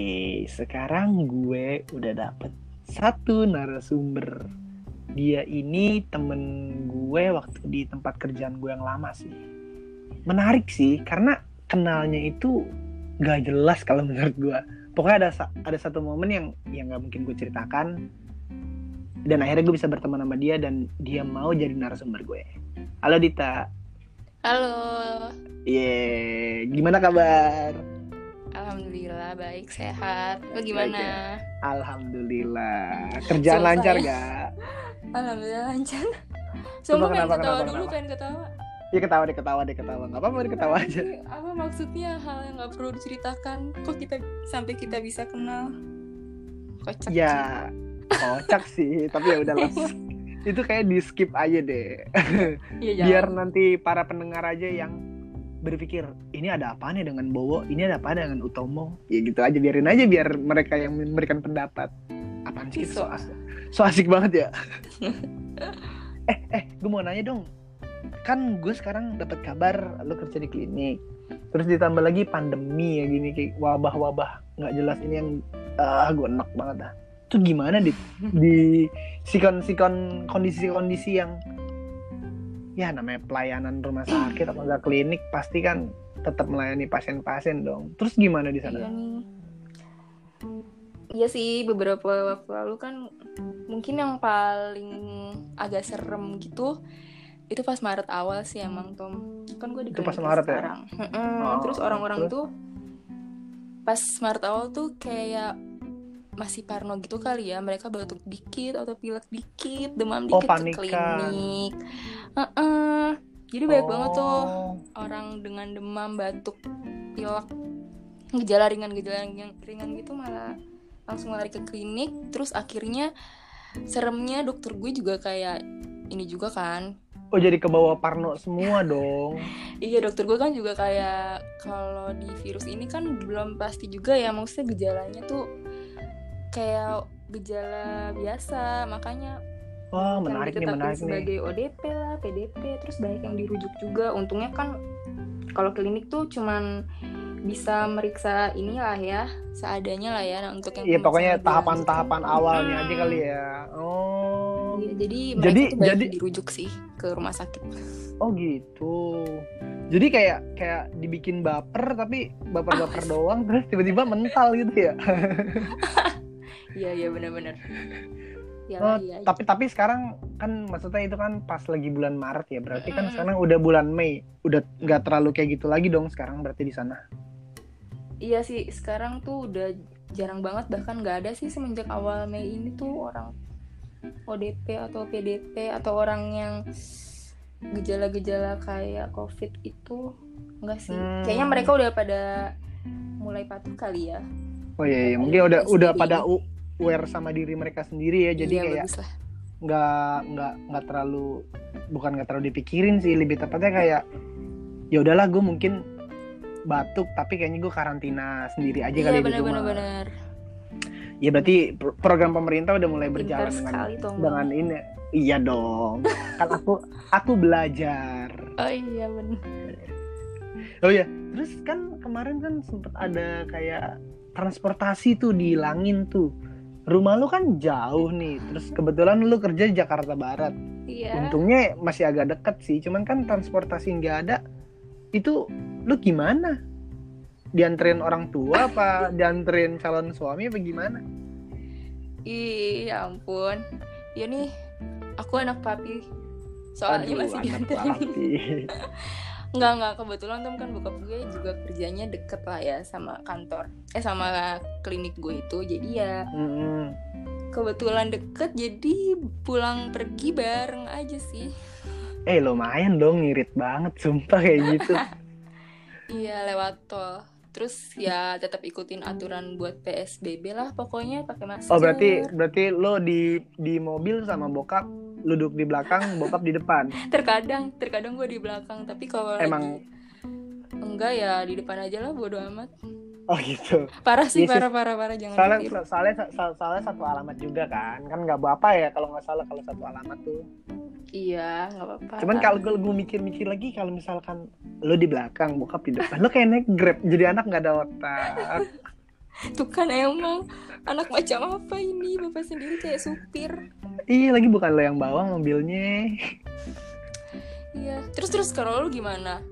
Oke, sekarang gue udah dapet satu narasumber. Dia ini temen gue waktu di tempat kerjaan gue yang lama sih. Menarik sih, karena kenalnya itu gak jelas kalau menurut gue. Pokoknya ada ada satu momen yang yang gak mungkin gue ceritakan. Dan akhirnya gue bisa berteman sama dia dan dia mau jadi narasumber gue. Halo Dita. Halo. Iya, gimana kabar? Alhamdulillah baik sehat. Lo gimana? Ya. Alhamdulillah. Kerjaan Selesai. lancar gak? Alhamdulillah lancar. Sumpah pengen kenapa, ketawa kenapa, dulu, kenapa? pengen ketawa. Ya ketawa deh, ketawa deh, ketawa. Gak apa-apa deh, ketawa aja. Apa maksudnya hal yang nggak perlu diceritakan? Kok kita sampai kita bisa kenal? Kocak. Ya, kocak sih. Tapi ya udahlah. Itu kayak di skip aja deh. Iya Biar nanti para pendengar aja yang berpikir ini ada apa nih dengan Bowo, ini ada apa dengan Utomo. Ya gitu aja, biarin aja biar mereka yang memberikan pendapat. Apaan sih? So, So- asik, so asik banget ya. eh, eh, gue mau nanya dong. Kan gue sekarang dapat kabar lo kerja di klinik. Terus ditambah lagi pandemi ya gini kayak wabah-wabah nggak jelas ini yang ah gue enak banget dah. Itu gimana di di sikon-sikon kondisi-kondisi yang ya namanya pelayanan rumah sakit atau enggak klinik pasti kan tetap melayani pasien-pasien dong. Terus gimana di Iya sana? nih. Iya sih beberapa waktu lalu kan mungkin yang paling agak serem gitu itu pas Maret awal sih emang Tom kan gue di Itu pas Maret ya? sekarang Mm-mm. Oh, terus orang-orang tuh pas Maret awal tuh kayak masih parno gitu kali ya mereka batuk dikit atau pilek dikit demam Oh, dikit ke panikan. klinik Heeh. jadi banyak banget tuh Oh. orang dengan demam batuk pilek gejala ringan gejala yang ringan gitu malah langsung lari ke klinik terus akhirnya seremnya dokter gue juga kayak ini juga kan Oh jadi ke bawah Parno semua dong. iya dokter gue kan juga kayak kalau di virus ini kan belum pasti juga ya maksudnya gejalanya tuh kayak gejala biasa makanya Wah yang menarik nih menarik nih. sebagai ODP lah, PDP, terus banyak yang dirujuk juga. Untungnya kan kalau klinik tuh cuman bisa meriksa inilah ya, seadanya lah ya nah, untuk yang Iya pokoknya tahapan-tahapan awalnya Hmm. aja kali ya. Oh. Iya, jadi Jadi- jadi- dirujuk sih ke rumah sakit. Oh gitu. Jadi kayak kayak dibikin baper tapi baper-baper doang terus tiba-tiba mental gitu ya. Iya iya benar-benar. Ya Oh, iya. iya. tapi tapi sekarang kan maksudnya itu kan pas lagi bulan Maret ya. Berarti kan sekarang udah bulan Mei. Udah nggak terlalu kayak gitu lagi dong sekarang berarti di sana. Iya sih sekarang tuh udah jarang banget bahkan nggak ada sih semenjak awal Mei ini tuh orang ODP atau PDP atau orang yang gejala-gejala kayak COVID itu enggak sih Hmm. kayaknya mereka udah pada mulai patuh kali ya Oh iya, iya. Mungkin udah udah pada u- aware sama diri mereka sendiri ya. Jadi iya, kayak nggak nggak nggak terlalu bukan nggak terlalu dipikirin sih lebih tepatnya kayak ya udahlah gue mungkin batuk tapi kayaknya gue karantina sendiri aja iya kali di benar rumah. benar benar Ya berarti pro- program pemerintah udah mulai berjalan pintar dengan dengan ini. Iya dong. kan aku aku belajar. oh iya benar Oh ya, terus kan kemarin kan sempet ada kayak transportasi tuh dihilangin tuh. Rumah lu kan jauh nih, terus kebetulan lu kerja di Jakarta Barat. iya Untungnya masih agak deket sih, cuman kan transportasi nggak ada. Itu lu gimana? Dianterin orang tua apa dianterin calon suami apa gimana? iya ampun ya nih aku anak papi soalnya Aduh, masih anak dianterin papi. Enggak, enggak. Kebetulan Tom kan bokap gue juga kerjanya deket lah ya sama kantor. Eh sama klinik gue itu. Jadi ya Mm-mm. kebetulan deket jadi pulang pergi bareng aja sih. Eh lumayan dong ngirit banget sumpah kayak gitu. Iya lewat tol. Terus ya tetap ikutin aturan buat PSBB lah pokoknya pakai masker. Oh berarti berarti lo di di mobil sama bokap duduk di belakang, bokap di depan. terkadang terkadang gue di belakang tapi kalau Emang- lagi enggak ya di depan aja lah bodo amat. Oh gitu. Parah sih, Iya sih. parah parah parah jangan Soalnya ditiru. soalnya soalnya, soalnya satu alamat juga kan. Kan nggak apa ya kalau nggak salah kalau satu alamat tuh. Iya, nggak apa-apa. Cuman kalau gue, gue mikir-mikir lagi kalau misalkan lo di belakang, bokap di depan, lo kayak naik grab jadi anak nggak ada otak. Tuh kan emang anak macam apa ini bapak sendiri kayak supir. Iya lagi bukan lo yang bawa mobilnya. Iya. Terus terus kalau lu gimana?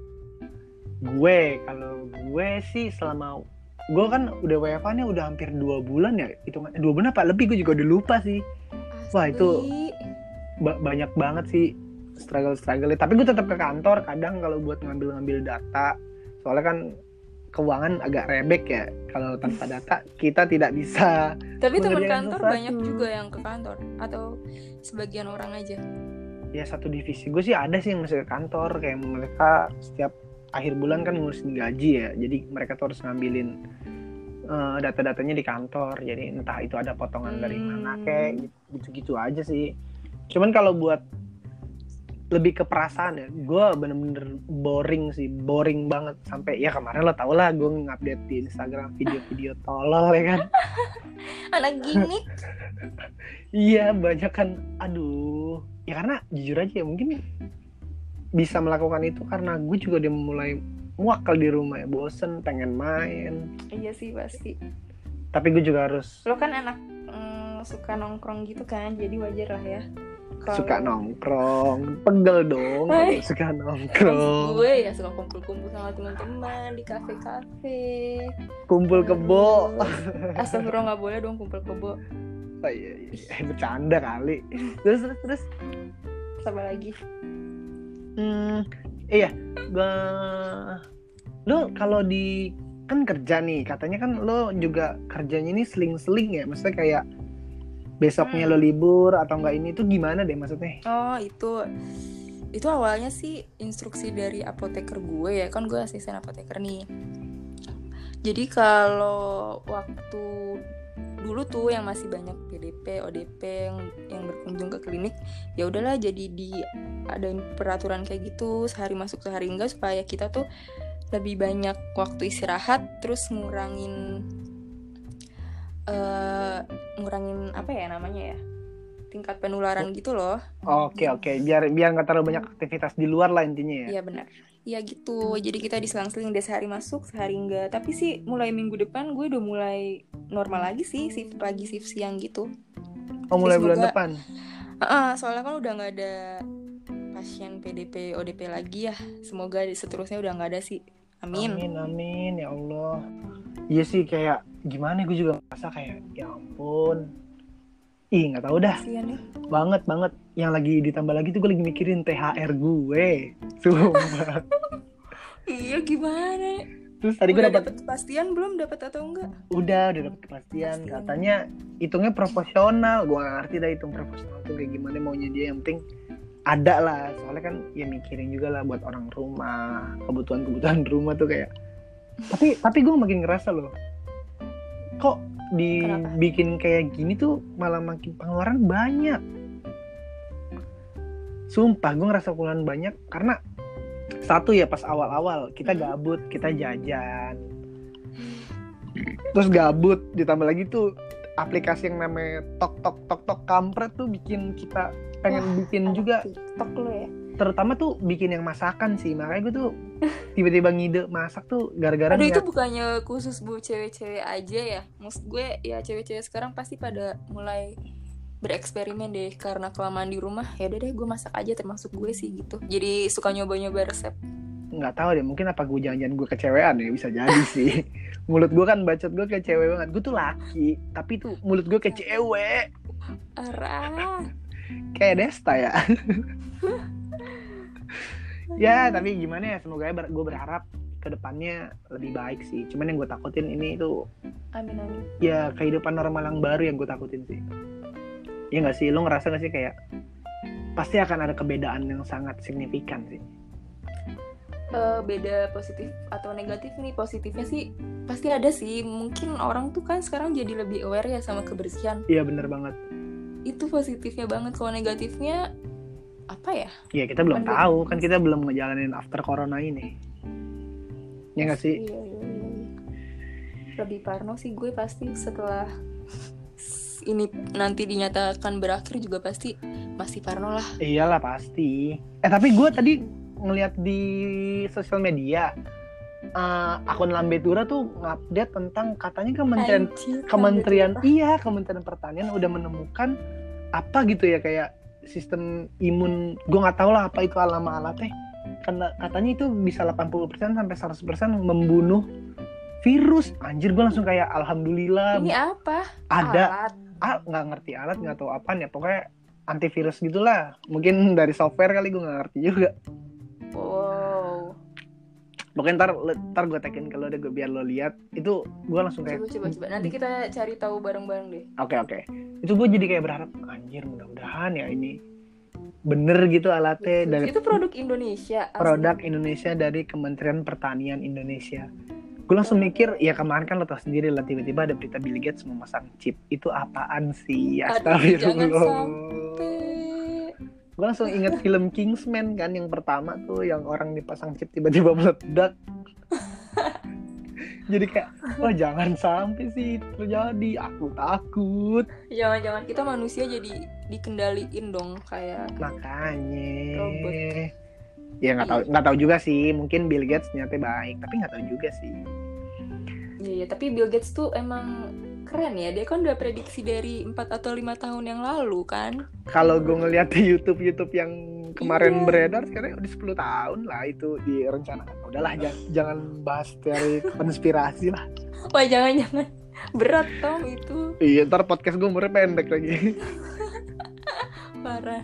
Gue kalau gue sih selama gue kan udah WFA nya udah hampir dua bulan ya itu dua bulan apa lebih gue juga udah lupa sih Wah, itu- Asli. ba- banyak banget sih struggle struggle tapi gue tetap ke kantor kadang kalau buat ngambil ngambil data soalnya kan keuangan agak rebek ya kalau tanpa data kita tidak bisa Tapi teman kantor sesuatu. banyak juga yang ke kantor atau sebagian orang aja. ya satu divisi gue sih ada sih yang masih ke kantor kayak mereka setiap akhir bulan kan ngurusin gaji ya jadi mereka tuh harus ngambilin eh, data-datanya di kantor jadi entah itu ada potongan dari mana Hmm. kayak gitu-gitu aja sih cuman kalau buat lebih ke perasaan ya. Gue bener-bener boring sih boring banget. Sampai ya kemarin lo tau lah gue ngupdate di Instagram video-video tolol ya kan. Anak gini. Iya banyak kan. Aduh. Ya karena jujur aja ya mungkin Bisa melakukan itu karena gue juga udah mulai Muak kali di rumah ya. Bosen pengen main. Iya sih pasti. Tapi gue juga harus Lo kan anak mm, suka nongkrong gitu kan, jadi wajar lah ya. Kalau- Suka nongkrong Pegel dong Hai. Suka nongkrong gue ya suka kumpul-kumpul sama teman-teman di kafe-kafe. Kumpul kebo Astagfirullah nggak boleh dong kumpul kebo. oh, iya, iya. Eh, Bercanda kali Terus terus terus Sama lagi. Hmm, iya, gua lo kalau di kan kerja nih, katanya kan lo juga kerjanya ini seling-seling ya, maksudnya kayak besoknya Hmm. lo libur atau enggak ini tuh gimana deh maksudnya? Oh itu itu awalnya sih instruksi dari apoteker gue ya kan gue asisten apoteker nih. Jadi kalau waktu dulu tuh yang masih banyak PDP, ODP yang yang berkunjung ke klinik, ya udahlah jadi di adain peraturan kayak gitu sehari masuk sehari enggak supaya kita tuh lebih banyak waktu istirahat terus ngurangin eh ngurangin apa ya namanya ya tingkat penularan gitu loh. Oke oke, biar biar nggak terlalu banyak aktivitas di luar lah intinya ya. Iya benar. Iya gitu. Jadi kita diselang-seling deh sehari masuk, sehari enggak. Tapi sih mulai minggu depan gue udah mulai normal lagi sih, shift pagi, shift siang gitu. Oh mulai bulan depan. Ah, soalnya kan udah nggak ada pasien PDP, ODP lagi ya. Semoga seterusnya udah nggak ada sih. Amin. Amin amin ya Allah. Iya sih kayak gimana gue juga merasa kayak ya ampun. Ih nggak tahu dah Kasian ya. banget banget. Yang lagi ditambah lagi tuh gue lagi mikirin THR gue. Sumpah. Iya gimana? Terus tadi gue dapat kepastian belum dapat atau enggak? udah udah kepastian Kepastian. katanya hitungnya proporsional gue gak ngerti dah hitung proporsional tuh kayak gimana maunya dia yang penting ada lah soalnya kan ya mikirin juga lah buat orang rumah kebutuhan kebutuhan rumah tuh kayak tapi tapi gue makin ngerasa loh. Kok dibikin kayak gini tuh malah makin pengeluaran banyak. Sumpah gue ngerasa pengeluaran banyak karena satu ya pas awal-awal kita Hmm. gabut kita jajan. Terus gabut ditambah lagi tuh aplikasi yang namanya tok tok tok tok kampret tuh bikin kita pengen Wah, bikin juga. TikTok lo ya. Terutama tuh bikin yang masakan sih. Makanya gue tuh tiba-tiba ngide masak tuh gara-gara Aduh itu bukannya khusus bu cewek-cewek aja ya? Maksud gue ya cewek-cewek sekarang pasti pada mulai bereksperimen deh. Karena kelamaan di rumah ya deh gue masak aja termasuk gue sih gitu. Jadi suka nyoba-nyoba resep. Nggak tahu deh mungkin apa gue jangan-jangan gue kecewean ya? Bisa jadi sih. Mulut gue kan bacot gue kayak cewek banget. Gue tuh laki tapi tuh mulut gue kayak cewek Arah. Kayak Desta ya ya tapi gimana ya semoga ber- gue berharap ke depannya lebih baik sih. Cuman yang gue takutin ini tuh Amin amin. ya kehidupan normal yang baru yang gue takutin sih. Ya nggak sih? Lo ngerasa nggak sih kayak pasti akan ada kebedaan yang sangat signifikan sih? Eh, Beda positif atau negatif nih Positifnya sih pasti ada sih. Mungkin orang tuh kan sekarang jadi lebih aware ya sama kebersihan. Iya bener banget. Itu positifnya banget. Kalau negatifnya apa ya? Ya kita belum tahu. Kan kita belum ngejalanin after corona ini. Ya nggak sih? Iya, iya, iya, iya. Lebih parno sih gue pasti setelah ini nanti dinyatakan berakhir juga pasti masih parno lah. iyalah pasti. Eh tapi gue tadi ngeliat di sosial media eh, akun Lambetura tuh ngupdate tentang katanya kementerian Anjir, kementerian iya kementerian pertanian udah menemukan apa gitu ya kayak sistem imun gue nggak tahu lah apa itu alama alatnya karena katanya itu bisa 80% sampai 100% membunuh virus anjir gue langsung kayak alhamdulillah apa. Ini apa? ada Alat. ah nggak ngerti alat nggak tahu apaan ya pokoknya antivirus gitulah mungkin dari software kali gue nggak ngerti juga. Pokoknya ntar ntar gue tekin kalau udah gue biar lo lihat itu gue langsung kayak Coba coba coba. Nanti kita cari tahu bareng-bareng deh. oke oke itu gue jadi kayak berharap anjir mudah-mudahan ya ini bener gitu alatnya dari Itu produk Indonesia. asli. produk Indonesia dari Kementerian Pertanian Indonesia gue langsung mikir ya kemarin kan lo tau sendiri lah tiba-tiba ada berita Bill Gates mau masang chip itu apaan sih Aduh, jangan astagfirullah sampai. Gue langsung inget film Kingsman kan yang pertama tuh yang orang dipasang chip tiba-tiba meledak. Jadi kayak wah jangan sampai sih terjadi aku takut. Jangan-jangan kita manusia jadi dikendaliin dong kayak makanya. Robot. ya nggak tahu nggak tahu juga sih mungkin Bill Gates nyata baik tapi nggak tahu juga sih. Iya, ya, tapi Bill Gates tuh emang keren ya. Dia kan udah prediksi dari 4 atau lima tahun yang lalu kan. kalau gue ngeliat di YouTube YouTube yang kemarin Iya. beredar sekarang udah 10 tahun lah itu direncanakan udahlah jangan, jangan bahas teori konspirasi lah Wah, jangan-jangan berat tau itu. iya ntar podcast gue umurnya pendek lagi Parah.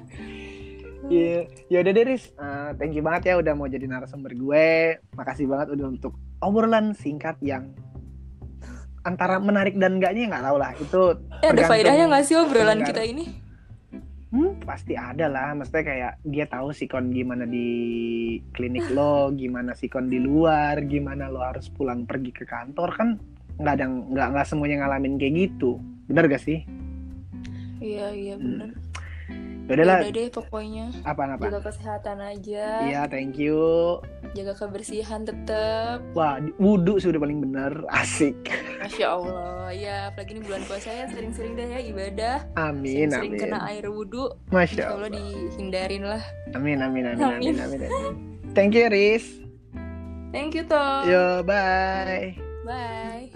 Iya, ya udah deh Riz. Eh, thank you banget ya udah mau jadi narasumber gue. Makasih banget udah untuk obrolan singkat yang antara menarik dan enggaknya nggak tahu lah. Itu Eh, ada faedahnya nggak sih obrolan pendengar. kita ini? Hmm, pasti ada lah. Maksudnya kayak dia tahu sikon gimana di klinik lo, gimana sikon di luar, gimana lo harus pulang pergi ke kantor kan nggak ada nggak nggak semuanya ngalamin kayak gitu. Bener gak sih? Iya, iya bener. Ya Ya udah deh pokoknya. apa-apa. Jaga kesehatan aja. Iya, thank you. Jaga kebersihan tetap. Wah, wudhu sih udah paling bener. Asik. Masya Allah. Ya, apalagi ini bulan puasa ya sering-sering deh ya ibadah. Amin, Sering-sering amin. kena air wudhu. Masya Allah Allah. dihindarin lah. Amin, amin, amin, amin, Amin. amin, amin. Thank you, Riz. Thank you, Tom. Yo, bye. Bye.